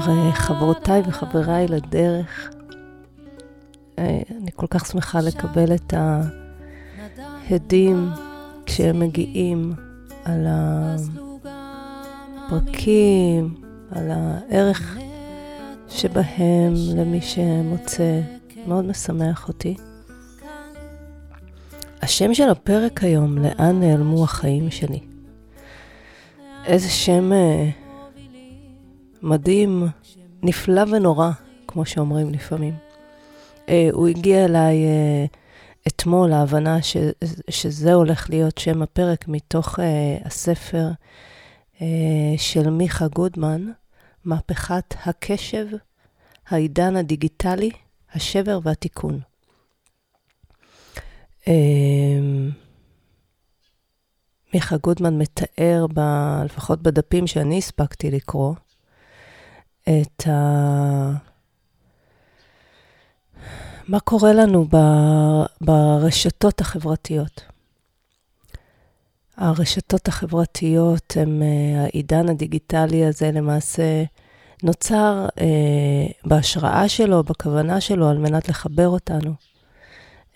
כבר uh, חברותיי וחבריי לדרך. Uh, אני כל כך שמחה לקבל את ההדים כשהם מגיעים על הפרקים, על הערך שבהם למי שמוצא. מאוד משמח אותי. השם של הפרק היום, לאן נעלמו החיים שלי. איזה שם אה, מדהים, נפלא ונורא, כמו שאומרים לפעמים. אה, הוא הגיע אליי אה, אתמול, ההבנה ש, שזה הולך להיות שם הפרק מתוך אה, הספר אה, של מיכה גודמן, מהפכת הקשב, העידן הדיגיטלי, השבר והתיקון. אה, מיכה גודמן מתאר, ב, לפחות בדפים שאני הספקתי לקרוא, את ה... מה קורה לנו ב, ברשתות החברתיות. הרשתות החברתיות הם, אה, העידן הדיגיטלי הזה למעשה נוצר אה, בהשראה שלו, בכוונה שלו, על מנת לחבר אותנו.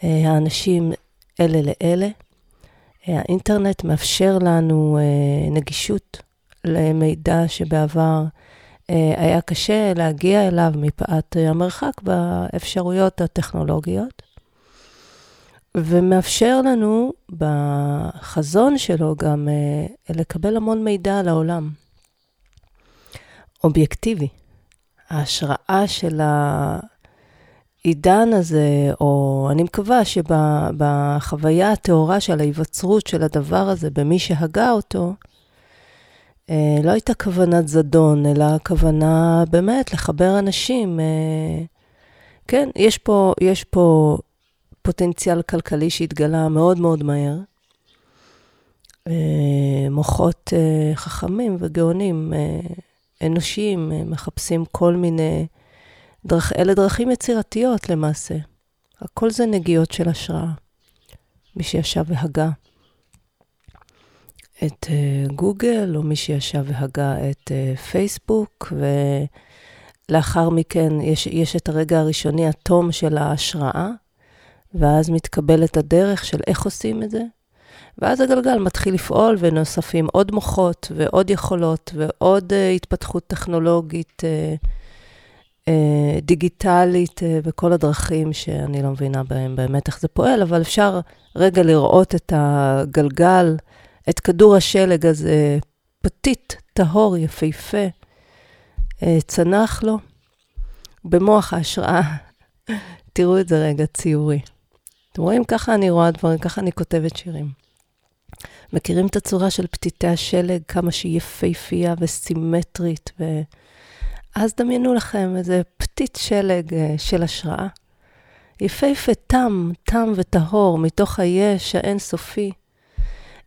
אה, האנשים אלה לאלה. האינטרנט מאפשר לנו אה, נגישות למידע שבעבר אה, היה קשה להגיע אליו מפאת המרחק באפשרויות הטכנולוגיות, ומאפשר לנו בחזון שלו גם אה, לקבל המון מידע על העולם. אובייקטיבי. ההשראה של העידן הזה, או אני מקווה שבחוויה הטהורה של ההיווצרות של הדבר הזה, במי שהגה אותו, אה, לא הייתה כוונת זדון, אלא כוונה באמת לחבר אנשים. אה, כן, יש פה, יש פה פוטנציאל כלכלי שהתגלה מאוד מאוד מהר. אה, מוחות חכמים וגאונים אנושיים מחפשים כל מיני דרך, אלה דרכים יצירתיות למעשה. הכל זה נגיעות של השראה. מי שישב והגה את uh, גוגל, או מי שישב והגה את uh, פייסבוק, ולאחר מכן יש, יש את הרגע הראשוני, התום של ההשראה, ואז מתקבלת הדרך של איך עושים את זה, ואז הגלגל מתחיל לפעול ונוספים עוד מוחות ועוד יכולות ועוד uh, התפתחות טכנולוגית, uh, uh, דיגיטלית, uh, וכל הדרכים שאני לא מבינה בהם באמת איך זה פועל, אבל אפשר רגע לראות את הגלגל, את כדור השלג הזה, פתית, טהור, יפהפה, uh, צנח לו במוח ההשראה. תראו את זה רגע, ציורי. אתם רואים? ככה אני רואה דברים, ככה אני כותבת שירים. מכירים את הצורה של פתיתי השלג, כמה שהיא יפהפייה וסימטרית, ואז דמיינו לכם איזה פתית שלג אה, של השראה. יפהפה, תם, תם וטהור, מתוך היש האינסופי.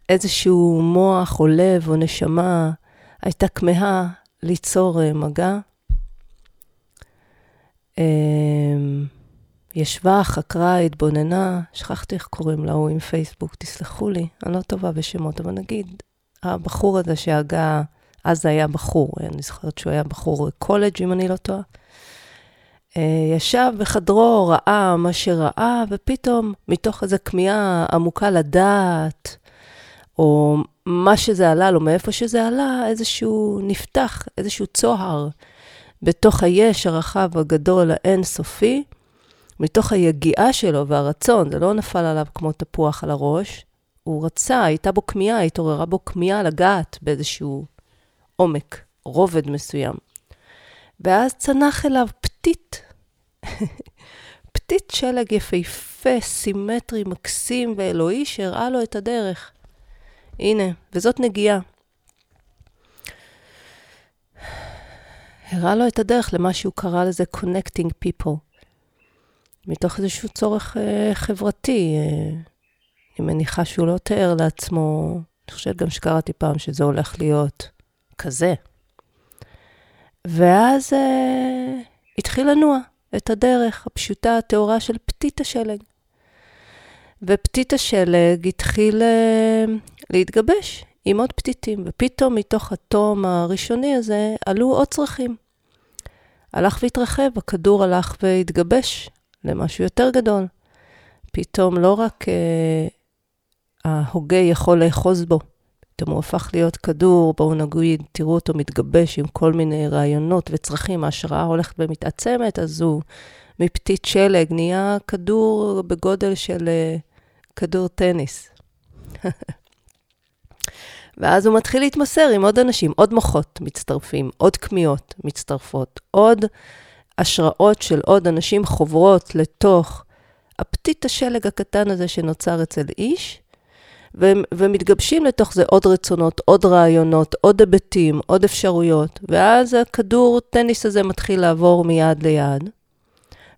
איזשהו מוח או לב או נשמה הייתה כמהה ליצור אה, מגע. אמ, ישבה, חקרה, התבוננה, שכחתי איך קוראים לה, הוא עם פייסבוק, תסלחו לי, אני לא טובה בשמות, אבל נגיד, הבחור הזה שהגה, אז זה היה בחור, אני זוכרת שהוא היה בחור קולג', אם אני לא טועה. אה, ישב בחדרו, ראה מה שראה, ופתאום, מתוך איזו כמיהה עמוקה לדעת, או מה שזה עלה לו, מאיפה שזה עלה, איזשהו נפתח, איזשהו צוהר בתוך היש הרחב, הגדול, האינסופי, מתוך היגיעה שלו והרצון, זה לא נפל עליו כמו תפוח על הראש, הוא רצה, הייתה בו כמיהה, התעוררה בו כמיהה לגעת באיזשהו עומק, רובד מסוים. ואז צנח אליו פתית, פתית שלג יפהפה, סימטרי, מקסים ואלוהי, שהראה לו את הדרך. הנה, וזאת נגיעה. הראה לו את הדרך למה שהוא קרא לזה Connecting People. מתוך איזשהו צורך אה, חברתי. אה, אני מניחה שהוא לא תיאר לעצמו, אני חושבת גם שקראתי פעם שזה הולך להיות כזה. ואז אה, התחיל לנוע את הדרך הפשוטה, הטהורה של פתית השלג. ופתית השלג התחיל אה, להתגבש עם עוד פתיתים, ופתאום מתוך התום הראשוני הזה עלו עוד צרכים. הלך והתרחב, הכדור הלך והתגבש למשהו יותר גדול. פתאום לא רק אה, ההוגה יכול לאחוז בו, פתאום הוא הפך להיות כדור, בואו נגיד, תראו אותו מתגבש עם כל מיני רעיונות וצרכים, ההשראה הולכת ומתעצמת, אז הוא מפתית שלג נהיה כדור בגודל של uh, כדור טניס. ואז הוא מתחיל להתמסר עם עוד אנשים, עוד מוחות מצטרפים, עוד כמיהות מצטרפות, עוד השראות של עוד אנשים חוברות לתוך הפתית השלג הקטן הזה שנוצר אצל איש, ומתגבשים לתוך זה עוד רצונות, עוד רעיונות, עוד היבטים, עוד אפשרויות, ואז הכדור טניס הזה מתחיל לעבור מיד ליד,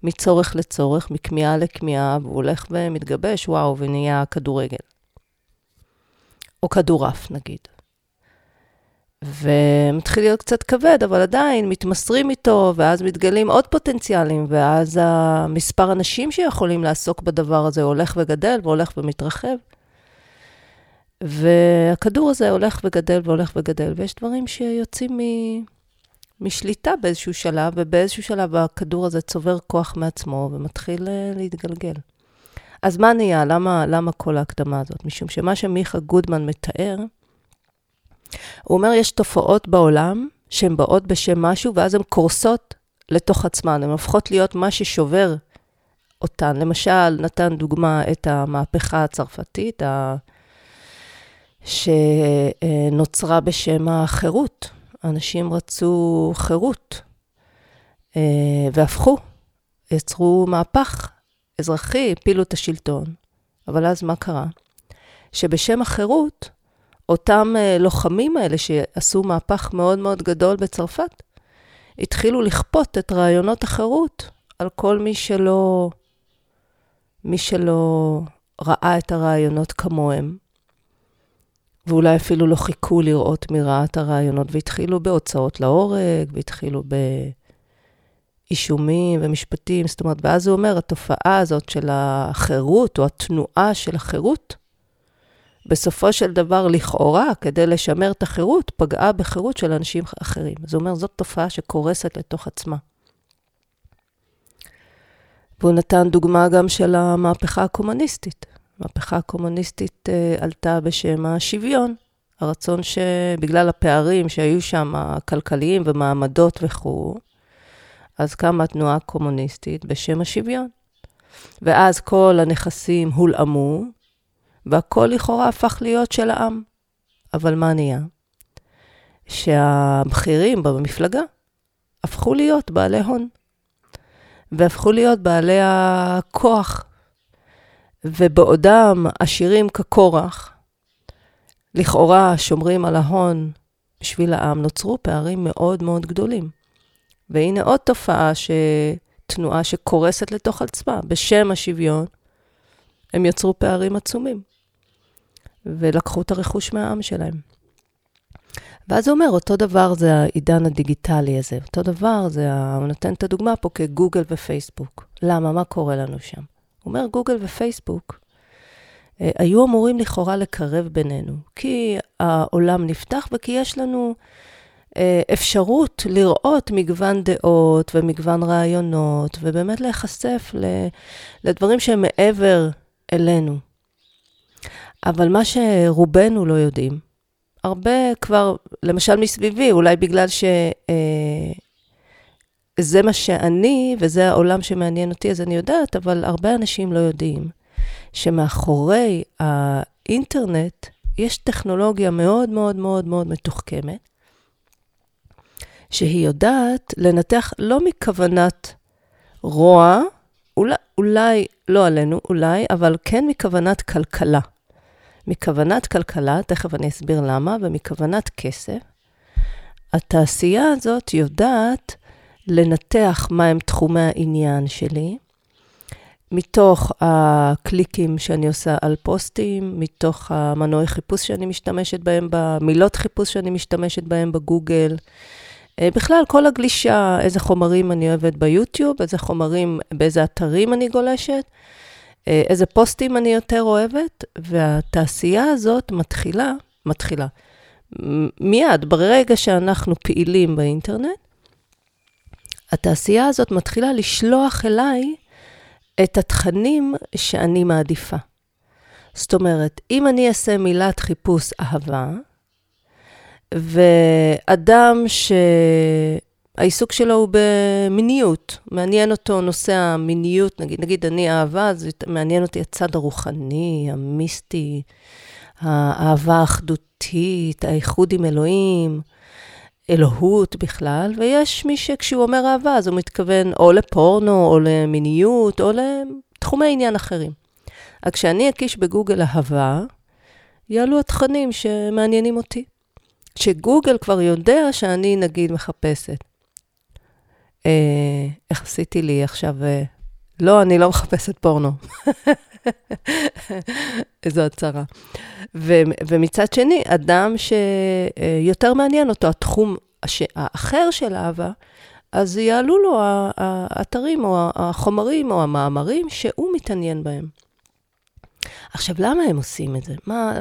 מצורך לצורך, מכמיהה לכמיהה, והוא הולך ומתגבש, וואו, ונהיה כדורגל. או כדורעף, נגיד. ומתחיל להיות קצת כבד, אבל עדיין מתמסרים איתו, ואז מתגלים עוד פוטנציאלים, ואז המספר אנשים שיכולים לעסוק בדבר הזה הולך וגדל והולך ומתרחב. והכדור הזה הולך וגדל והולך וגדל, ויש דברים שיוצאים מ... משליטה באיזשהו שלב, ובאיזשהו שלב הכדור הזה צובר כוח מעצמו ומתחיל אה, להתגלגל. אז מה נהיה? למה, למה כל ההקדמה הזאת? משום שמה שמיכה גודמן מתאר, הוא אומר, יש תופעות בעולם שהן באות בשם משהו, ואז הן קורסות לתוך עצמן, הן הופכות להיות מה ששובר אותן. למשל, נתן דוגמה את המהפכה הצרפתית, שנוצרה בשם החירות. אנשים רצו חירות, אה, והפכו, יצרו מהפך אזרחי, הפילו את השלטון. אבל אז מה קרה? שבשם החירות, אותם אה, לוחמים האלה שעשו מהפך מאוד מאוד גדול בצרפת, התחילו לכפות את רעיונות החירות על כל מי שלא, מי שלא ראה את הרעיונות כמוהם. ואולי אפילו לא חיכו לראות מרעת הרעיונות, והתחילו בהוצאות להורג, והתחילו באישומים ומשפטים. זאת אומרת, ואז הוא אומר, התופעה הזאת של החירות, או התנועה של החירות, בסופו של דבר, לכאורה, כדי לשמר את החירות, פגעה בחירות של אנשים אחרים. אז הוא אומר, זאת תופעה שקורסת לתוך עצמה. והוא נתן דוגמה גם של המהפכה הקומוניסטית. המהפכה הקומוניסטית uh, עלתה בשם השוויון. הרצון שבגלל הפערים שהיו שם, הכלכליים ומעמדות וכו', אז קמה התנועה הקומוניסטית בשם השוויון. ואז כל הנכסים הולאמו, והכל לכאורה הפך להיות של העם. אבל מה נהיה? שהבכירים במפלגה הפכו להיות בעלי הון, והפכו להיות בעלי הכוח ובעודם עשירים כקורח, לכאורה שומרים על ההון בשביל העם, נוצרו פערים מאוד מאוד גדולים. והנה עוד תופעה, ש... תנועה שקורסת לתוך עצמה. בשם השוויון, הם יצרו פערים עצומים, ולקחו את הרכוש מהעם שלהם. ואז הוא אומר, אותו דבר זה העידן הדיגיטלי הזה. אותו דבר זה, הוא נותן את הדוגמה פה כגוגל ופייסבוק. למה? מה קורה לנו שם? אומר, גוגל ופייסבוק אה, היו אמורים לכאורה לקרב בינינו, כי העולם נפתח וכי יש לנו אה, אפשרות לראות מגוון דעות ומגוון רעיונות, ובאמת להיחשף לדברים שהם מעבר אלינו. אבל מה שרובנו לא יודעים, הרבה כבר, למשל מסביבי, אולי בגלל ש... אה, זה מה שאני, וזה העולם שמעניין אותי, אז אני יודעת, אבל הרבה אנשים לא יודעים שמאחורי האינטרנט יש טכנולוגיה מאוד מאוד מאוד מאוד מתוחכמת, שהיא יודעת לנתח לא מכוונת רוע, אולי, אולי לא עלינו, אולי, אבל כן מכוונת כלכלה. מכוונת כלכלה, תכף אני אסביר למה, ומכוונת כסף, התעשייה הזאת יודעת לנתח מהם תחומי העניין שלי, מתוך הקליקים שאני עושה על פוסטים, מתוך המנועי חיפוש שאני משתמשת בהם, במילות חיפוש שאני משתמשת בהם בגוגל. אה, בכלל, כל הגלישה, איזה חומרים אני אוהבת ביוטיוב, איזה חומרים, באיזה אתרים אני גולשת, אה, איזה פוסטים אני יותר אוהבת, והתעשייה הזאת מתחילה מתחילה. מיד, ברגע שאנחנו פעילים באינטרנט, התעשייה הזאת מתחילה לשלוח אליי את התכנים שאני מעדיפה. זאת אומרת, אם אני אעשה מילת חיפוש אהבה, ואדם שהעיסוק שלו הוא במיניות, מעניין אותו נושא המיניות, נגיד, נגיד אני אהבה, אז מעניין אותי הצד הרוחני, המיסטי, האהבה האחדותית, האיחוד עם אלוהים, אלוהות בכלל, ויש מי שכשהוא אומר אהבה, אז הוא מתכוון או לפורנו, או למיניות, או לתחומי עניין אחרים. אז כשאני אקיש בגוגל אהבה, יעלו התכנים שמעניינים אותי. כשגוגל כבר יודע שאני, נגיד, מחפשת. אה, איך עשיתי לי עכשיו? אה, לא, אני לא מחפשת פורנו. איזו הצהרה. ו- ומצד שני, אדם שיותר מעניין אותו התחום האחר של אהבה, אז יעלו לו האתרים או החומרים או המאמרים שהוא מתעניין בהם. עכשיו, למה הם עושים את זה? מה,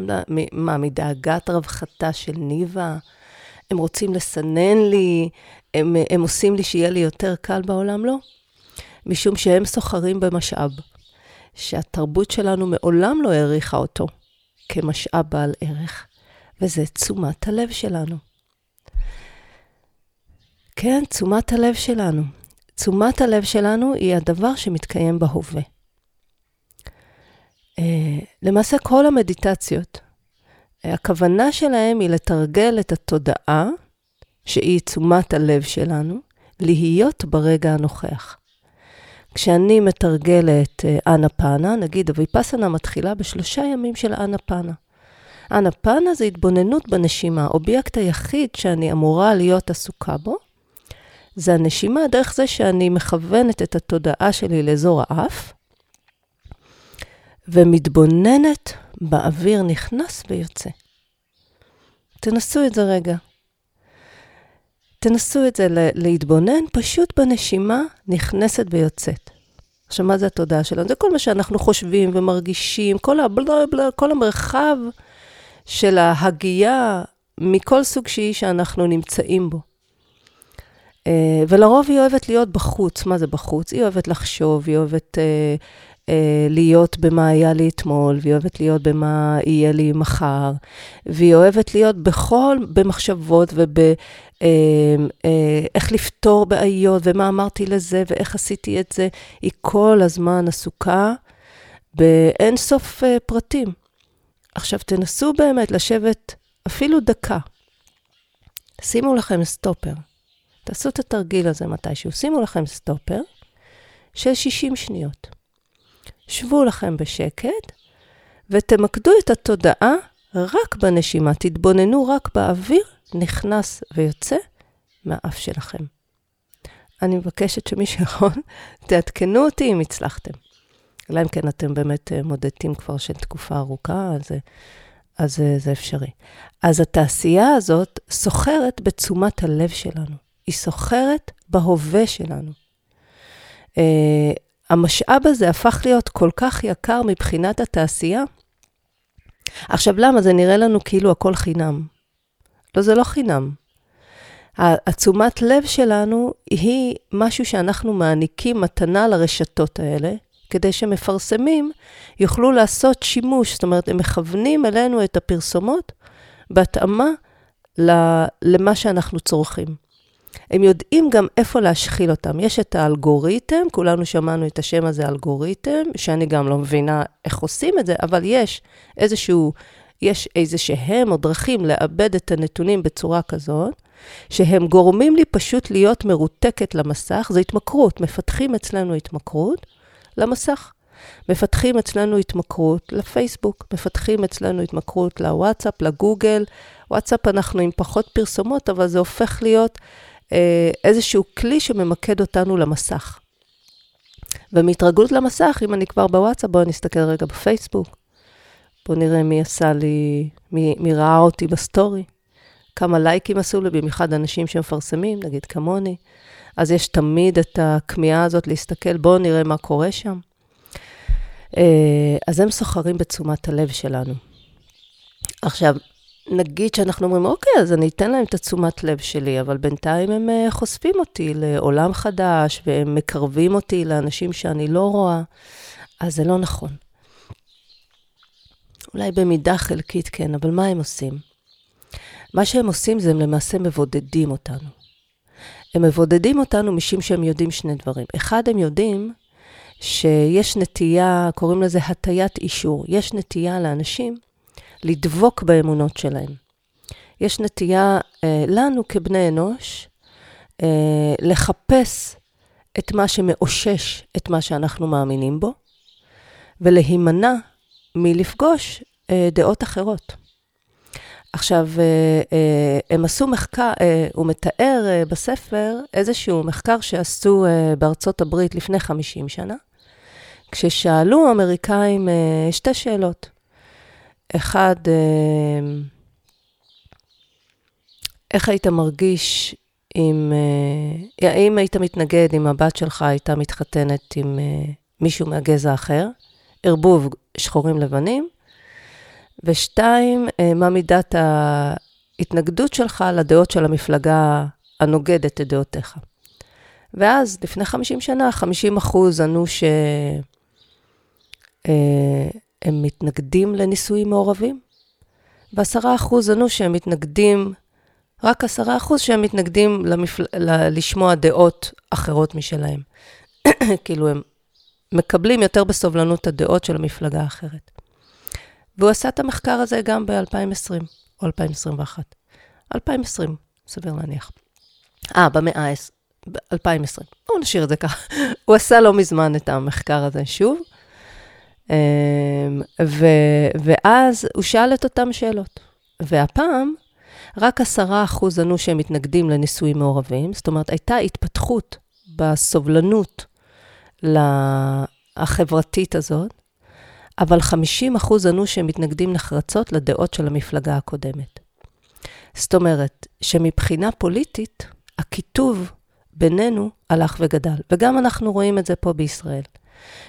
מה מדאגת רווחתה של ניבה? הם רוצים לסנן לי? הם, הם עושים לי שיהיה לי יותר קל בעולם? לא. משום שהם סוחרים במשאב, שהתרבות שלנו מעולם לא העריכה אותו כמשאב בעל ערך, וזה תשומת הלב שלנו. כן, תשומת הלב שלנו. תשומת הלב שלנו היא הדבר שמתקיים בהווה. אה, למעשה כל המדיטציות, הכוונה שלהם היא לתרגל את התודעה, שהיא תשומת הלב שלנו, להיות ברגע הנוכח. כשאני מתרגלת אה, אנה פאנה, נגיד הוויפסנה מתחילה בשלושה ימים של אנה פאנה. אנה פאנה זה התבוננות בנשימה. האובייקט היחיד שאני אמורה להיות עסוקה בו, זה הנשימה דרך זה שאני מכוונת את התודעה שלי לאזור האף, ומתבוננת באוויר נכנס ויוצא. תנסו את זה רגע. תנסו את זה להתבונן פשוט בנשימה נכנסת ויוצאת. עכשיו, מה זה התודעה שלנו? זה כל מה שאנחנו חושבים ומרגישים, כל, הבלה, בלה, כל המרחב של ההגייה מכל סוג שהיא שאנחנו נמצאים בו. אה, ולרוב היא אוהבת להיות בחוץ. מה זה בחוץ? היא אוהבת לחשוב, היא אוהבת uh, להיות במה היה לי אתמול, והיא אוהבת להיות במה יהיה לי מחר, והיא אוהבת להיות בכל, במחשבות וב... uh, uh, איך לפתור בעיות, ומה אמרתי לזה, ואיך עשיתי את זה. היא כל הזמן עסוקה באין סוף uh, פרטים. עכשיו, תנסו באמת לשבת אפילו דקה. שימו לכם סטופר. תעשו את התרגיל הזה מתישהו. שימו לכם סטופר של 60 שניות. שבו לכם בשקט ותמקדו את התודעה רק בנשימה. תתבוננו רק באוויר נכנס ויוצא מהאף שלכם. אני מבקשת שמי שיכול, תעדכנו אותי אם הצלחתם. אלא אם כן אתם באמת אה, מודדים כבר של תקופה ארוכה, אז, אז אה, זה אפשרי. אז התעשייה הזאת סוחרת בתשומת הלב שלנו. היא סוחרת בהווה שלנו. המשאב הזה הפך להיות כל כך יקר מבחינת התעשייה. עכשיו, למה? זה נראה לנו כאילו הכל חינם. לא, זה לא חינם. התשומת לב שלנו היא משהו שאנחנו מעניקים מתנה לרשתות האלה, כדי שמפרסמים יוכלו לעשות שימוש. זאת אומרת, הם מכוונים אלינו את הפרסומות בהתאמה למה שאנחנו צורכים. הם יודעים גם איפה להשחיל אותם. יש את האלגוריתם, כולנו שמענו את השם הזה אלגוריתם, שאני גם לא מבינה איך עושים את זה, אבל יש איזשהו, יש איזה שהם או דרכים לאבד את הנתונים בצורה כזאת, שהם גורמים לי פשוט להיות מרותקת למסך, זה התמכרות, מפתחים אצלנו התמכרות למסך. מפתחים אצלנו התמכרות לפייסבוק, מפתחים אצלנו התמכרות לוואטסאפ, לגוגל. וואטסאפ אנחנו עם פחות פרסומות, אבל זה הופך להיות איזשהו כלי שממקד אותנו למסך. ומהתרגלות למסך, אם אני כבר בוואטסאפ, בואו נסתכל רגע בפייסבוק. בואו נראה מי עשה לי, מי, מי ראה אותי בסטורי, כמה לייקים עשו לי, במיוחד אנשים שמפרסמים, נגיד כמוני. אז יש תמיד את הכמיהה הזאת להסתכל, בואו נראה מה קורה שם. אה, אז הם סוחרים בתשומת הלב שלנו. עכשיו, נגיד שאנחנו אומרים, אוקיי, אז אני אתן להם את התשומת לב שלי, אבל בינתיים הם אה, חושפים אותי לעולם חדש, והם מקרבים אותי לאנשים שאני לא רואה, אז זה לא נכון. אולי במידה חלקית כן, אבל מה הם עושים? מה שהם עושים זה הם למעשה מבודדים אותנו. הם מבודדים אותנו משום שהם יודעים שני דברים. אחד, הם יודעים שיש נטייה, קוראים לזה הטיית אישור. יש נטייה לאנשים לדבוק באמונות שלהם. יש נטייה אה, לנו כבני אנוש אה, לחפש את מה שמאושש את מה שאנחנו מאמינים בו, ולהימנע מלפגוש אה, דעות אחרות. עכשיו, אה, אה, הם עשו מחקר, אה, הוא מתאר בספר איזשהו מחקר שעשו בארצות הברית לפני 50 שנה, כששאלו אמריקאים אה, שתי שאלות. אחד, אה, איך היית מרגיש אם, אה, האם היית מתנגד אם הבת שלך הייתה מתחתנת עם מישהו מהגזע אחר, ערבוב שחורים לבנים, ושתיים, מה מידת ההתנגדות שלך לדעות של המפלגה הנוגדת את דעותיך. ואז, לפני 50 שנה, 50 אחוז ענו ש... הם מתנגדים לנישואים מעורבים, ועשרה אחוז ענו שהם מתנגדים, רק עשרה אחוז שהם מתנגדים למפל... ל... לשמוע דעות אחרות משלהם. כאילו, הם מקבלים יותר בסובלנות את הדעות של המפלגה האחרת. והוא עשה את המחקר הזה גם ב-2020 או 2021. 2020, סביר להניח. אה, במאה ה-10, ב-2020. בואו נשאיר את זה ככה. הוא עשה לא מזמן את המחקר הזה שוב. אמ, ו, ואז הוא שאל את אותן שאלות. והפעם, רק עשרה אחוז ענו שהם מתנגדים לנישואים מעורבים, זאת אומרת, הייתה התפתחות בסובלנות החברתית הזאת, אבל 50 אחוז ענו שהם מתנגדים נחרצות לדעות של המפלגה הקודמת. זאת אומרת, שמבחינה פוליטית, הקיטוב בינינו הלך וגדל, וגם אנחנו רואים את זה פה בישראל.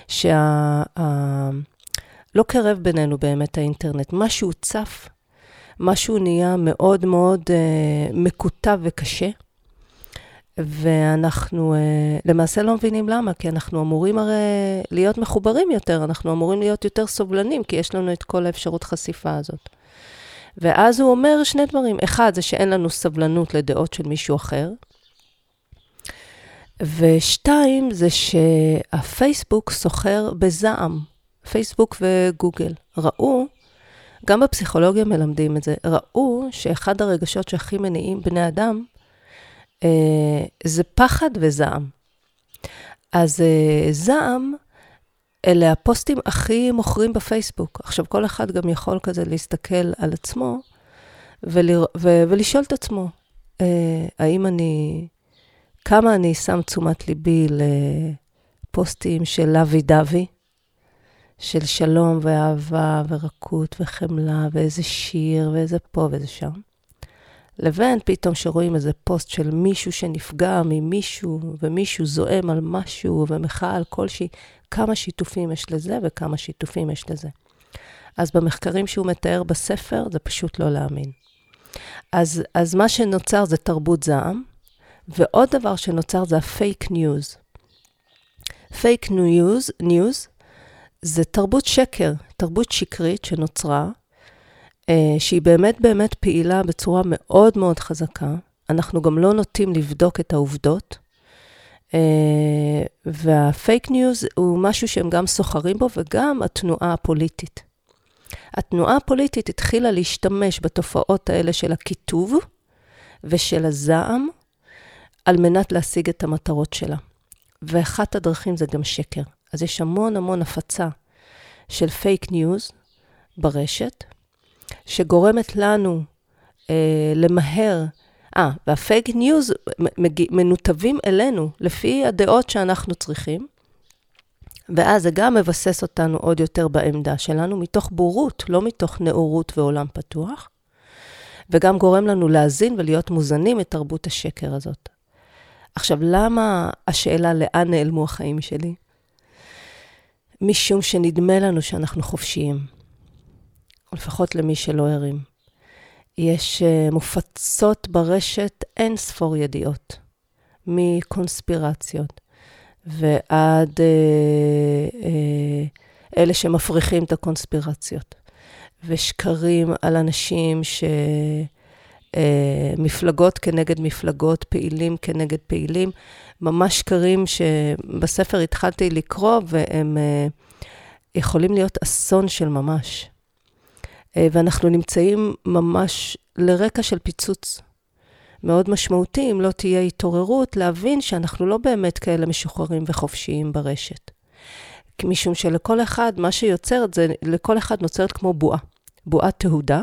שה... ה... לא קרב בינינו באמת האינטרנט, משהו צף, משהו נהיה מאוד מאוד uh, מקוטב וקשה, ואנחנו uh, למעשה לא מבינים למה, כי אנחנו אמורים הרי להיות מחוברים יותר, אנחנו אמורים להיות יותר סובלנים, כי יש לנו את כל האפשרות חשיפה הזאת. ואז הוא אומר שני דברים. אחד, זה שאין לנו סבלנות לדעות של מישהו אחר, ושתיים, זה שהפייסבוק סוחר בזעם. פייסבוק וגוגל ראו, גם בפסיכולוגיה מלמדים את זה, ראו שאחד הרגשות שהכי מניעים בני אדם אה, זה פחד וזעם. אז אה, זעם, אלה הפוסטים הכי מוכרים בפייסבוק. עכשיו, כל אחד גם יכול כזה להסתכל על עצמו ולר... ו... ולשאול את עצמו, אה, האם אני כמה אני שם תשומת ליבי לפוסטים של לוי דווי, של שלום ואהבה ורקות וחמלה ואיזה שיר ואיזה פה ואיזה שם, לבין פתאום שרואים איזה פוסט של מישהו שנפגע ממישהו, ומישהו זועם על משהו ומחאה על כלשהי, כמה שיתופים יש לזה וכמה שיתופים יש לזה. אז במחקרים שהוא מתאר בספר, זה פשוט לא להאמין. אז, אז מה שנוצר זה תרבות זעם, ועוד דבר שנוצר זה הפייק ניוז. פייק ניוז, ניוז זה תרבות שקר, תרבות שקרית שנוצרה, אה, שהיא באמת באמת פעילה בצורה מאוד מאוד חזקה. אנחנו גם לא נוטים לבדוק את העובדות. אה, והפייק ניוז הוא משהו שהם גם סוחרים בו, וגם התנועה הפוליטית. התנועה הפוליטית התחילה להשתמש בתופעות האלה של הקיטוב ושל הזעם, על מנת להשיג את המטרות שלה. ואחת הדרכים זה גם שקר. אז יש המון המון הפצה של פייק ניוז ברשת, שגורמת לנו אה, למהר, אה, והפייק ניוז מנותבים אלינו לפי הדעות שאנחנו צריכים, ואז זה גם מבסס אותנו עוד יותר בעמדה שלנו, מתוך בורות, לא מתוך נאורות ועולם פתוח, וגם גורם לנו להאזין ולהיות מוזנים את תרבות השקר הזאת. עכשיו, למה השאלה לאן נעלמו החיים שלי? משום שנדמה לנו שאנחנו חופשיים, או לפחות למי שלא ערים. יש uh, מופצות ברשת אין ספור ידיעות, מקונספירציות ועד uh, uh, אלה שמפריחים את הקונספירציות, ושקרים על אנשים ש... מפלגות כנגד מפלגות, פעילים כנגד פעילים, ממש שקרים שבספר התחלתי לקרוא והם יכולים להיות אסון של ממש. אה, ואנחנו נמצאים ממש לרקע של פיצוץ מאוד משמעותי, אם לא תהיה התעוררות, להבין שאנחנו לא באמת כאלה משוחררים וחופשיים ברשת. משום שלכל אחד, מה שיוצרת זה, לכל אחד נוצרת כמו בועה, בועת תהודה,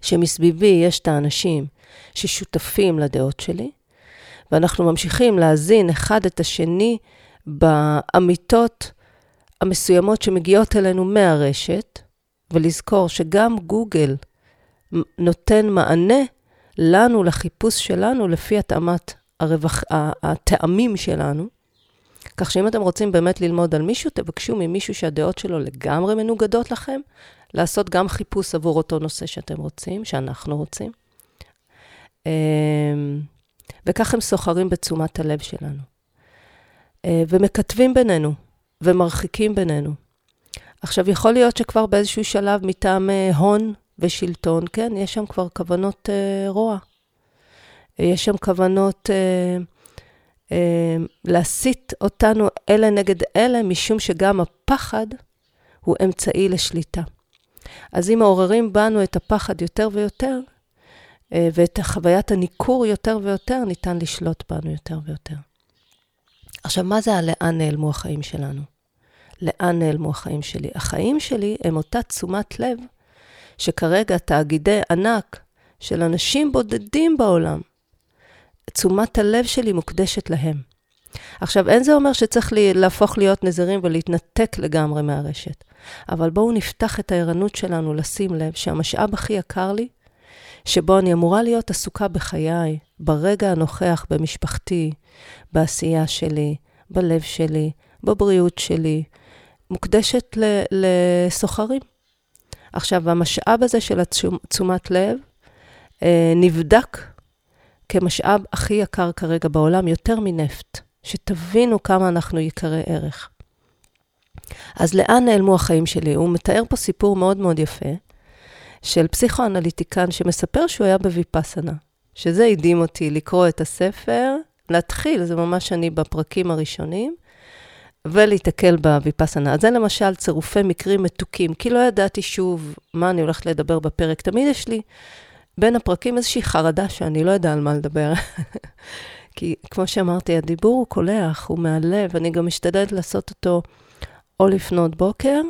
שמסביבי יש את האנשים ששותפים לדעות שלי, ואנחנו ממשיכים להזין אחד את השני באמיתות המסוימות שמגיעות אלינו מהרשת, ולזכור שגם גוגל נותן מענה לנו, לחיפוש שלנו, לפי התאמת הרווח, הטעמים שלנו. כך שאם אתם רוצים באמת ללמוד על מישהו, תבקשו ממישהו שהדעות שלו לגמרי מנוגדות לכם, לעשות גם חיפוש עבור אותו נושא שאתם רוצים, שאנחנו רוצים. אמ, וכך הם סוחרים בתשומת הלב שלנו. אה, ומכתבים בינינו, ומרחיקים בינינו. עכשיו, יכול להיות שכבר באיזשהו שלב מטעם אה, הון ושלטון, כן, יש שם כבר כוונות uh, רוע. יש שם כוונות uh, להסית אותנו אלה נגד אלה, משום שגם הפחד הוא אמצעי לשליטה. אז אם מעוררים בנו את הפחד יותר ויותר, uh, ואת חוויית הניכור יותר ויותר, ניתן לשלוט בנו יותר ויותר. עכשיו, מה זה הלאן נעלמו החיים שלנו? לאן נעלמו החיים שלי? החיים שלי הם אותה תשומת לב שכרגע תאגידי ענק של אנשים בודדים בעולם, תשומת הלב שלי מוקדשת להם. עכשיו, אין זה אומר שצריך לי, להפוך להיות נזירים ולהתנתק לגמרי מהרשת, אבל בואו נפתח את הערנות שלנו לשים לב שהמשאב הכי יקר לי, שבו אני אמורה להיות עסוקה בחיי, ברגע הנוכח במשפחתי, בעשייה שלי, בלב שלי, בבריאות שלי, מוקדשת לסוחרים. עכשיו, המשאב הזה של תשומת לב אה, נבדק כמשאב הכי יקר כרגע בעולם, יותר מנפט. שתבינו כמה אנחנו יקרי ערך. אז לאן נעלמו החיים שלי? הוא מתאר פה סיפור מאוד מאוד יפה של פסיכואנליטיקן שמספר שהוא היה בוויפאסנה, שזה הדהים אותי לקרוא את הספר, להתחיל, זה ממש אני בפרקים הראשונים, ולהיתקל בוויפאסנה. אז זה למשל צירופי מקרים מתוקים, כי לא ידעתי שוב מה אני הולכת לדבר בפרק. תמיד יש לי בין הפרקים איזושהי חרדה שאני לא יודע על מה לדבר. כי כמו שאמרתי, הדיבור הוא קולח, הוא מהלב, אני גם משתדלת לעשות אותו או לפנות בוקר,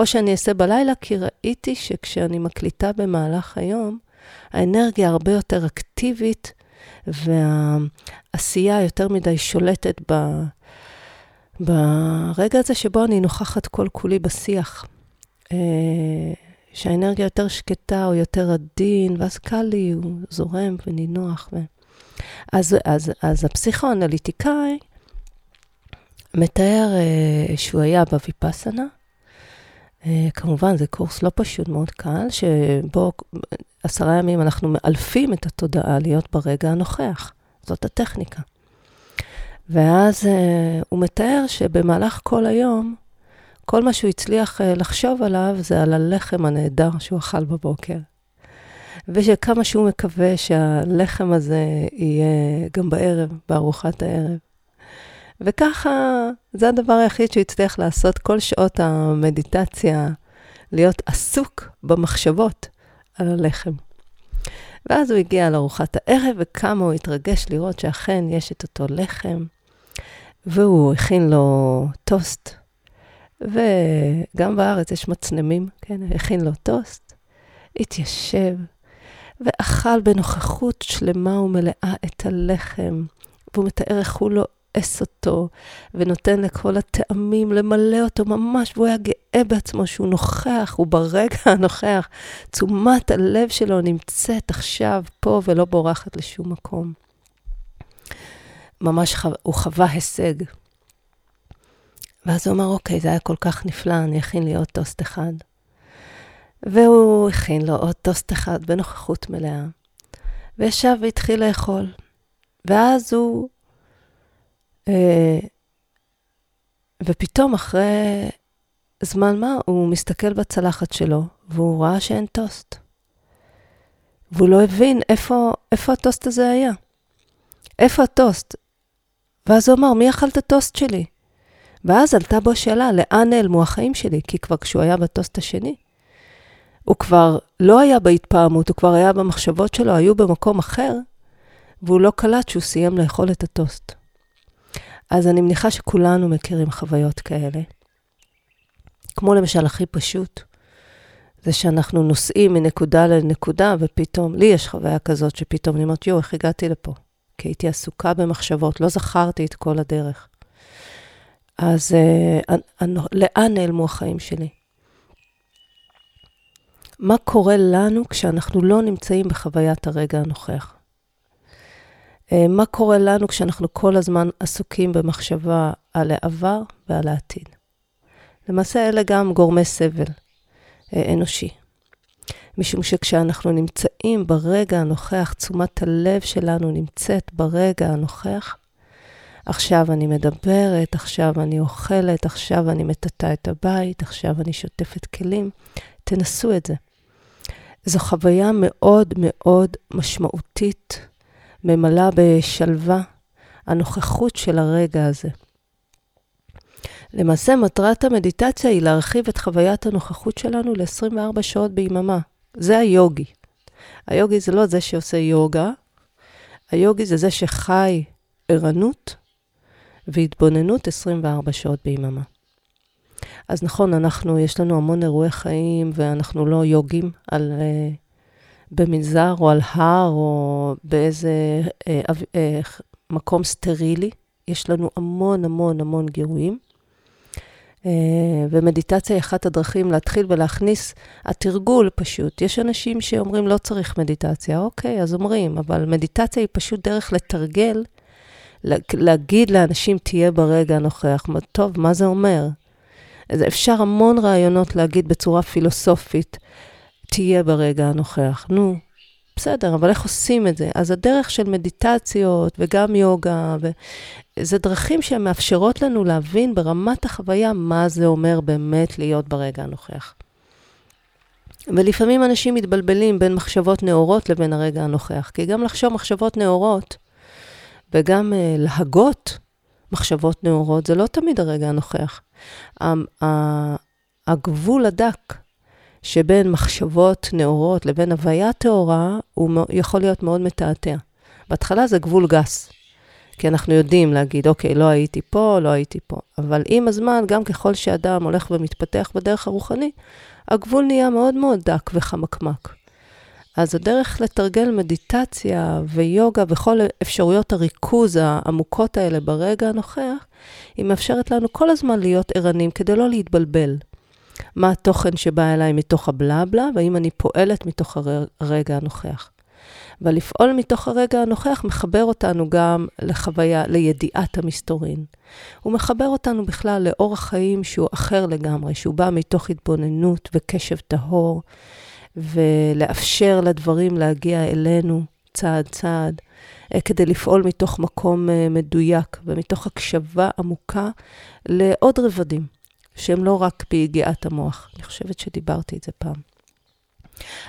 או שאני אעשה בלילה, כי ראיתי שכשאני מקליטה במהלך היום, האנרגיה הרבה יותר אקטיבית, והעשייה יותר מדי שולטת ב... ברגע הזה שבו אני נוכחת כל כולי בשיח, אה, שהאנרגיה יותר שקטה או יותר עדין, ואז קל לי, הוא זורם ונינוח. ו... אז, אז, אז הפסיכואנליטיקאי מתאר אה, שהוא היה בוויפאסנה. אה, כמובן, זה קורס לא פשוט, מאוד קל, שבו עשרה ימים אנחנו מאלפים את התודעה להיות ברגע הנוכח. זאת הטכניקה. ואז uh, הוא מתאר שבמהלך כל היום, כל מה שהוא הצליח uh, לחשוב עליו זה על הלחם הנהדר שהוא אכל בבוקר. ושכמה שהוא מקווה שהלחם הזה יהיה גם בערב, בארוחת הערב. וככה, זה הדבר היחיד שהוא הצליח לעשות כל שעות המדיטציה, להיות עסוק במחשבות על הלחם. ואז הוא הגיע לארוחת הערב, וכמה הוא התרגש לראות שאכן יש את אותו לחם, והוא הכין לו טוסט, וגם בארץ יש מצנמים, כן, הכין לו טוסט, התיישב, ואכל בנוכחות שלמה ומלאה את הלחם, והוא מתאר איך הוא לועס אותו, ונותן לכל הטעמים למלא אותו ממש, והוא היה גאה בעצמו שהוא נוכח, הוא ברגע הנוכח. תשומת הלב שלו נמצאת עכשיו פה ולא בורחת לשום מקום. ממש חו... הוא חווה הישג. ואז הוא אמר, אוקיי, זה היה כל כך נפלא, אני אכין לי עוד טוסט אחד. והוא הכין לו עוד טוסט אחד בנוכחות מלאה, וישב והתחיל לאכול. ואז הוא... אה, ופתאום אחרי זמן מה, הוא מסתכל בצלחת שלו, והוא ראה שאין טוסט. והוא לא הבין איפה, איפה הטוסט הזה היה. איפה הטוסט? ואז הוא אמר, מי אכל את הטוסט שלי? ואז עלתה בו השאלה, לאן נעלמו החיים שלי? כי כבר כשהוא היה בטוסט השני, הוא כבר לא היה בהתפעמות, הוא כבר היה במחשבות שלו, היו במקום אחר, והוא לא קלט שהוא סיים לאכול את הטוסט. אז אני מניחה שכולנו מכירים חוויות כאלה. כמו למשל הכי פשוט, זה שאנחנו נוסעים מנקודה לנקודה, ופתאום, לי יש חוויה כזאת, שפתאום אני אומרת, יואו, איך הגעתי לפה? כי הייתי עסוקה במחשבות, לא זכרתי את כל הדרך. אז uh, לאן נעלמו החיים שלי? מה קורה לנו כשאנחנו לא נמצאים בחוויית הרגע הנוכח? Uh, מה קורה לנו כשאנחנו כל הזמן עסוקים במחשבה על העבר ועל העתיד? למעשה אלה גם גורמי סבל uh, אנושי. משום שכשאנחנו נמצאים ברגע הנוכח, תשומת הלב שלנו נמצאת ברגע הנוכח, עכשיו אני מדברת, עכשיו אני אוכלת, עכשיו אני מטאטא את הבית, עכשיו אני שוטפת כלים. תנסו את זה. זו חוויה מאוד מאוד משמעותית, ממלאה בשלווה, הנוכחות של הרגע הזה. למעשה, מטרת המדיטציה היא להרחיב את חוויית הנוכחות שלנו ל-24 שעות ביממה. זה היוגי. היוגי זה לא זה שעושה יוגה, היוגי זה זה שחי ערנות והתבוננות 24 שעות ביממה. אז נכון, אנחנו, יש לנו המון אירועי חיים, ואנחנו לא יוגים על, uh, במנזר או על הר או באיזה uh, uh, מקום סטרילי. יש לנו המון המון המון גירויים. Uh, ומדיטציה היא אחת הדרכים להתחיל ולהכניס, התרגול פשוט. יש אנשים שאומרים לא צריך מדיטציה, אוקיי, אז אומרים, אבל מדיטציה היא פשוט דרך לתרגל להגיד לאנשים, תהיה ברגע הנוכח. טוב, מה זה אומר? אפשר המון רעיונות להגיד בצורה פילוסופית, תהיה ברגע הנוכח. נו, בסדר, אבל איך עושים את זה? אז הדרך של מדיטציות וגם יוגה, ו... זה דרכים שמאפשרות לנו להבין ברמת החוויה מה זה אומר באמת להיות ברגע הנוכח. ולפעמים אנשים מתבלבלים בין מחשבות נאורות לבין הרגע הנוכח, כי גם לחשוב מחשבות נאורות וגם uh, להגות מחשבות נאורות, זה לא תמיד הרגע הנוכח. הגבול הדק שבין מחשבות נאורות לבין הוויה טהורה, הוא יכול להיות מאוד מתעתע. בהתחלה זה גבול גס, כי אנחנו יודעים להגיד, אוקיי, לא הייתי פה, לא הייתי פה. אבל עם הזמן, גם ככל שאדם הולך ומתפתח בדרך הרוחנית, הגבול נהיה מאוד מאוד דק וחמקמק. אז הדרך לתרגל מדיטציה ויוגה וכל אפשרויות הריכוז העמוקות האלה ברגע הנוכח, היא מאפשרת לנו כל הזמן להיות ערנים כדי לא להתבלבל. מה התוכן שבא אליי מתוך הבלבלה, והאם אני פועלת מתוך הרגע הנוכח. ולפעול מתוך הרגע הנוכח מחבר אותנו גם לחוויה, לידיעת המסתורין. הוא מחבר אותנו בכלל לאורח חיים שהוא אחר לגמרי, שהוא בא מתוך התבוננות וקשב טהור, ולאפשר לדברים להגיע אלינו צעד צעד, אה, כדי לפעול מתוך מקום אה, מדויק ומתוך הקשבה עמוקה לעוד רבדים, שהם לא רק ביגיעת המוח. אני חושבת שדיברתי את זה פעם.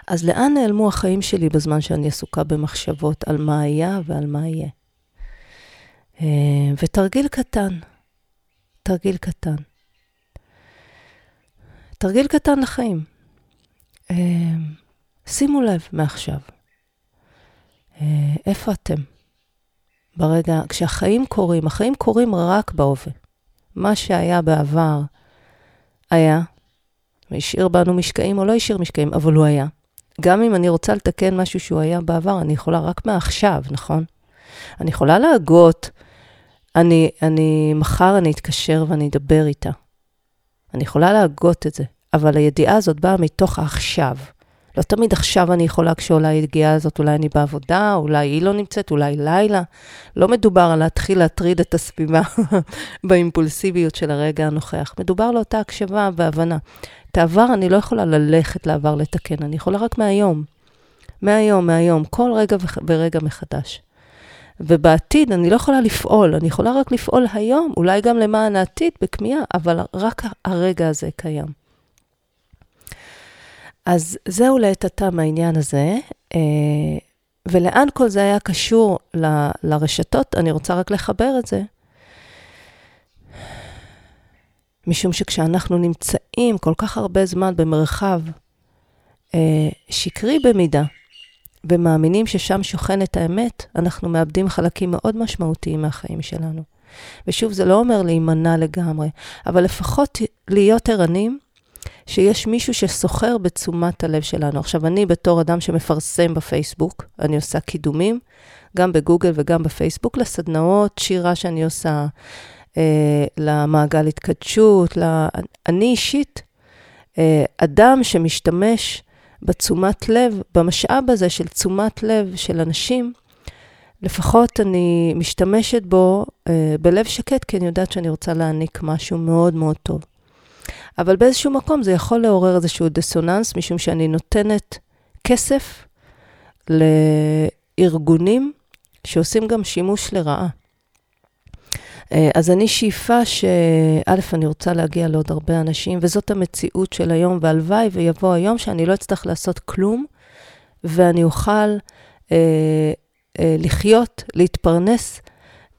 אז לאן נעלמו החיים שלי בזמן שאני עסוקה במחשבות על מה היה ועל מה יהיה? אה, ותרגיל קטן, תרגיל קטן. תרגיל קטן לחיים. שימו לב מעכשיו, איפה אתם? ברגע, כשהחיים קורים, החיים קורים רק בהווה. מה שהיה בעבר היה, והשאיר בנו משקעים או לא השאיר משקעים, אבל הוא היה. גם אם אני רוצה לתקן משהו שהוא היה בעבר, אני יכולה רק מעכשיו, נכון? אני יכולה להגות, אני, אני, מחר אני אתקשר ואני אדבר איתה. אני יכולה להגות את זה, אבל הידיעה הזאת באה מתוך העכשיו. לא תמיד עכשיו אני יכולה, כשעולה היגיעה הזאת, אולי אני בעבודה, אולי היא לא נמצאת, אולי לילה. לא מדובר על להתחיל להטריד את הסביבה באימפולסיביות של הרגע הנוכח. מדובר לאותה הקשבה והבנה. את העבר אני לא יכולה ללכת לעבר לתקן, אני יכולה רק מהיום. מהיום, מהיום, כל רגע ורגע מחדש. ובעתיד אני לא יכולה לפעול, אני יכולה רק לפעול היום, אולי גם למען העתיד בכמיהה, אבל רק הרגע הזה קיים. אז זהו לעת עתה מהעניין הזה. אה, ולאן כל זה היה קשור ל, לרשתות? אני רוצה רק לחבר את זה. משום שכשאנחנו נמצאים כל כך הרבה זמן במרחב אה, שקרי במידה, ומאמינים ששם שוכנת האמת, אנחנו מאבדים חלקים מאוד משמעותיים מהחיים שלנו. ושוב, זה לא אומר להימנע לגמרי, אבל לפחות להיות ערנים שיש מישהו שסוחר בתשומת הלב שלנו. עכשיו, אני בתור אדם שמפרסם בפייסבוק, אני עושה קידומים, גם בגוגל וגם בפייסבוק, לסדנאות, שירה שאני עושה, אה, למעגל התקדשות, לה... אני אישית, אה, אדם שמשתמש בתשומת לב, במשאב הזה של תשומת לב של אנשים, לפחות אני משתמשת בו אה, בלב שקט, כי אני יודעת שאני רוצה להעניק משהו מאוד מאוד טוב. אבל באיזשהו מקום זה יכול לעורר איזשהו דיסוננס, משום שאני נותנת כסף לארגונים שעושים גם שימוש לרעה. אה, אז אני שאיפה שא', אני רוצה להגיע לעוד הרבה אנשים, וזאת המציאות של היום, והלוואי ויבוא היום שאני לא אצטרך לעשות כלום, ואני אוכל אה, אה, לחיות, להתפרנס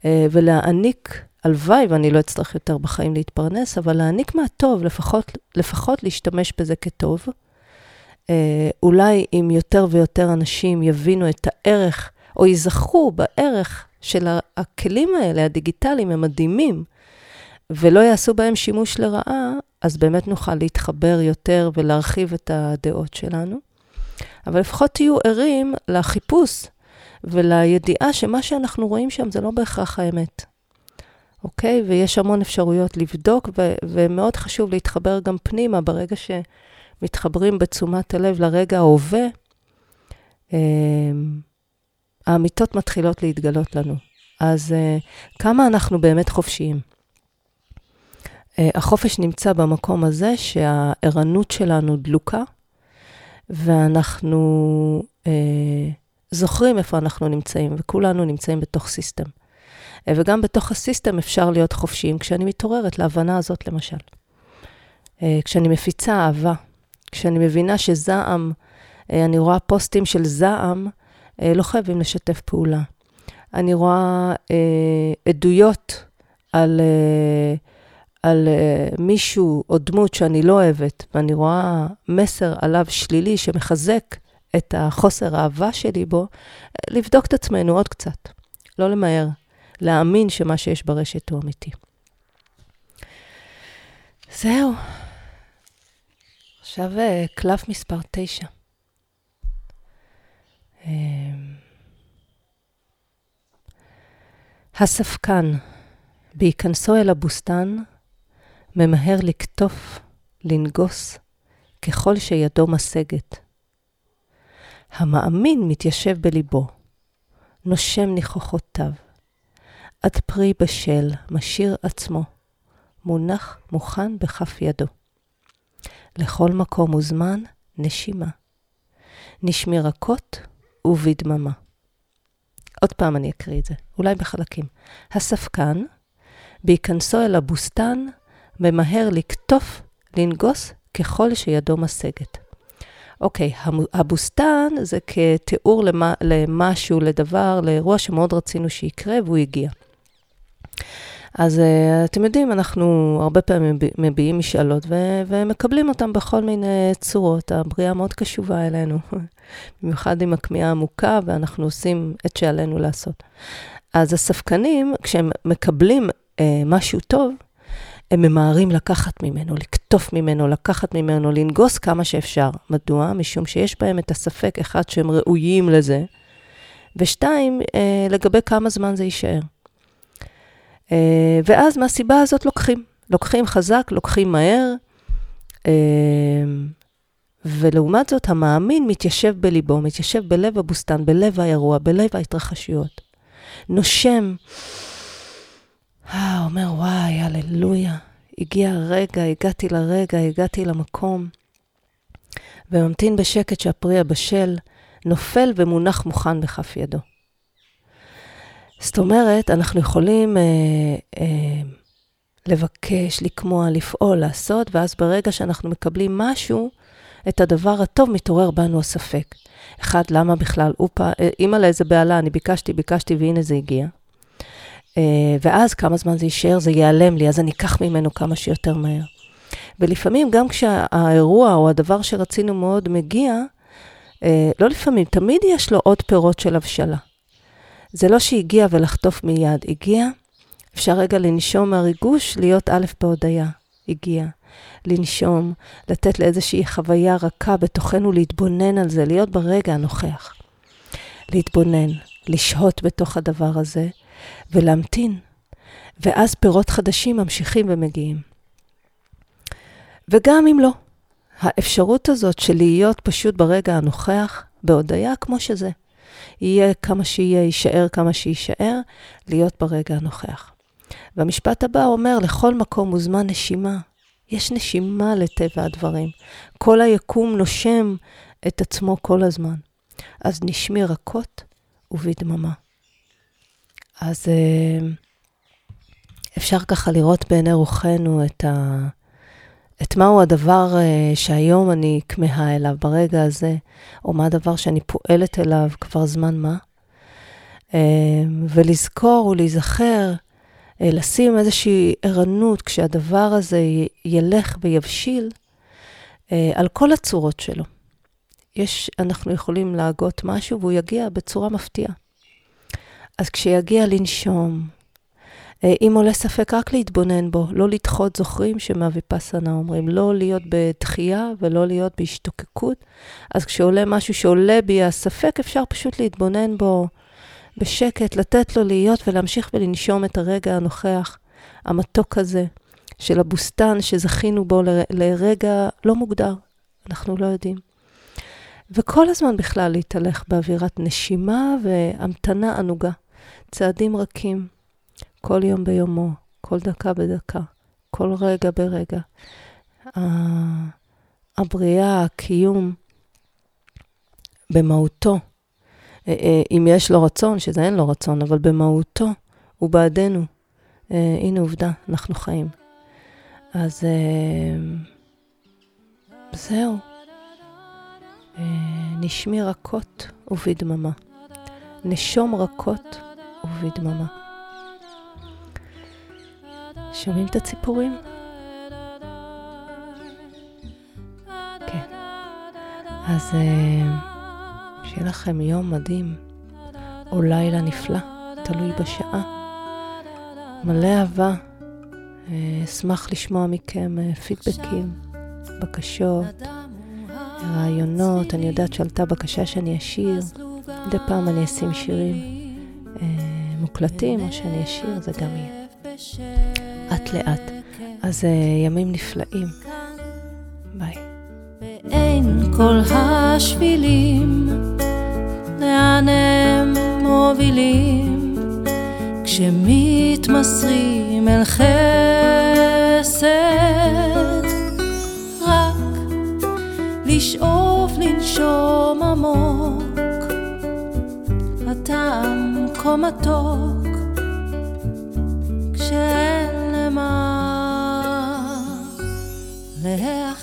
אה, ולהעניק, הלוואי ואני לא אצטרך יותר בחיים להתפרנס, אבל להעניק מהטוב, לפחות, לפחות להשתמש בזה כטוב. אה, אולי אם יותר ויותר אנשים יבינו את הערך, או ייזכרו בערך של הכלים האלה, הדיגיטליים, הם מדהימים, ולא יעשו בהם שימוש לרעה, אז באמת נוכל להתחבר יותר ולהרחיב את הדעות שלנו. אבל לפחות תהיו ערים לחיפוש ולידיעה שמה שאנחנו רואים שם זה לא בהכרח האמת. אוקיי? ויש המון אפשרויות לבדוק, ו- ומאוד חשוב להתחבר גם פנימה ברגע שמתחברים בתשומת הלב לרגע ההווה. אמ, האמיתות מתחילות להתגלות לנו. אז uh, כמה אנחנו באמת חופשיים? Uh, החופש נמצא במקום הזה שהערנות שלנו דלוקה, ואנחנו uh, זוכרים איפה אנחנו נמצאים, וכולנו נמצאים בתוך סיסטם. וגם בתוך הסיסטם אפשר להיות חופשיים כשאני מתעוררת להבנה הזאת, למשל. Uh, כשאני מפיצה אהבה, כשאני מבינה שזעם, uh, אני רואה פוסטים של זעם, אה, לא חייבים לשתף פעולה. אני רואה אה, עדויות על, אה, על אה, מישהו או דמות שאני לא אוהבת, ואני רואה מסר עליו שלילי שמחזק את החוסר האהבה שלי בו, לבדוק את עצמנו עוד קצת, לא למהר, להאמין שמה שיש ברשת הוא אמיתי. זהו. עכשיו אה, קלף מספר 9. אמ, הספקן, בהיכנסו אל הבוסתן, ממהר לקטוף, לנגוס, ככל שידו משגת. המאמין מתיישב בליבו, נושם ניחוחותיו. עד פרי בשל, משאיר עצמו, מונח מוכן בכף ידו. לכל מקום וזמן, נשימה. נשמי רכות ובדממה. עוד פעם אני אקריא את זה, אולי בחלקים. הספקן, בהיכנסו אל הבוסתן, ממהר לקטוף, לנגוס, ככל שידו משגת. אוקיי, הבוסתן זה כתיאור למה, למשהו, לדבר, לאירוע שמאוד רצינו שיקרה והוא הגיע. אז uh, אתם יודעים, אנחנו הרבה פעמים מביעים משאלות ו- ומקבלים אותן בכל מיני צורות. הבריאה מאוד קשובה אלינו, במיוחד עם הכמיהה העמוקה, ואנחנו עושים את שעלינו לעשות. אז הספקנים, כשהם מקבלים uh, משהו טוב, הם ממהרים לקחת ממנו, לקטוף ממנו, לקחת ממנו, לנגוס כמה שאפשר. מדוע? משום שיש בהם את הספק, אחד, שהם ראויים לזה, ושתיים, uh, לגבי כמה זמן זה יישאר. אה, ואז מהסיבה הזאת לוקחים. לוקחים חזק, לוקחים מהר, אה, ולעומת זאת, המאמין מתיישב בליבו, מתיישב בלב הבוסתן, בלב האירוע, בלב ההתרחשויות. נושם, אה, אומר, וואי, הללויה, הגיע הרגע, הגעתי לרגע, הגעתי למקום. וממתין בשקט שהפרי הבשל נופל ומונח מוכן בכף ידו. זאת אומרת, אנחנו יכולים אה, אה, לבקש, לקמוע, לפעול, לעשות, ואז ברגע שאנחנו מקבלים משהו, את הדבר הטוב, מתעורר בנו הספק. אחד, למה בכלל, אופה, אימא לאיזה בהלה, אני ביקשתי, ביקשתי, והנה זה הגיע. אה, ואז כמה זמן זה יישאר, זה ייעלם לי, אז אני אקח ממנו כמה שיותר מהר. ולפעמים, גם כשהאירוע או הדבר שרצינו מאוד מגיע, אה, לא לפעמים, תמיד יש לו עוד פירות של הבשלה. זה לא שהגיע ולחטוף מיד, הגיע, אפשר רגע לנשום מהריגוש, להיות א' בהודיה, הגיע. לנשום, לתת לאיזושהי חוויה רכה בתוכנו, להתבונן על זה, להיות ברגע הנוכח. להתבונן, לשהות בתוך הדבר הזה ולהמתין. ואז פירות חדשים ממשיכים ומגיעים. וגם אם לא, האפשרות הזאת של להיות פשוט ברגע הנוכח, בהודיה כמו שזה. יהיה כמה שיהיה, יישאר כמה שיישאר, להיות ברגע הנוכח. והמשפט הבא אומר, לכל מקום מוזמן נשימה. יש נשימה לטבע הדברים. כל היקום נושם את עצמו כל הזמן. אז נשמי רכות ובדממה. אז אה, אפשר ככה לראות בעיני רוחנו את, ה, את מהו הדבר אה, שהיום אני כמהה אליו ברגע הזה, או מה הדבר שאני פועלת אליו כבר זמן מה. אה, ולזכור ולהיזכר אה, לשים איזושהי ערנות כשהדבר הזה ילך ויבשיל על כל הצורות שלו. יש, אנחנו יכולים להגות משהו והוא יגיע בצורה מפתיעה. אז כשיגיע לנשום, אם עולה ספק, רק להתבונן בו, לא לדחות, זוכרים שמהוויפסנה אומרים, לא להיות בתחייה ולא להיות בהשתוקקות. אז כשעולה משהו שעולה בי הספק, אפשר פשוט להתבונן בו, בשקט, לתת לו להיות ולהמשיך ולנשום את הרגע הנוכח, המתוק הזה, של הבוסתן שזכינו בו ל- לרגע לא מוגדר, אנחנו לא יודעים. וכל הזמן בכלל להתהלך באווירת נשימה והמתנה ענוגה, צעדים רכים, כל יום ביומו, כל דקה בדקה, כל רגע ברגע. הבריאה, הקיום, במהותו, אה, אה, אם יש לו רצון, שזה אין לו רצון, אבל במהותו הוא בעדנו. אה, הנה עובדה, אנחנו חיים. אז זהו. נשמי רכות ובדממה. נשום רכות ובדממה. שומעים את הציפורים? כן. אז... Uh, שיהיה לכם יום מדהים, או לילה נפלא, תלוי בשעה. מלא אהבה. אה, אשמח לשמוע מכם אה, פידבקים, בקשות, רעיונות. אני יודעת שעלתה בקשה שאני אשיר. מדי פעם אני אשים שירים אה, מוקלטים, או שאני אשיר, זה גם יהיה. אט לאט. אז ימים נפלאים. ביי. ואין כל השבילים לאן הם מובילים כשמתמסרים אל חסד רק לשאוף לנשום עמוק הטעם כה מתוק Yeah.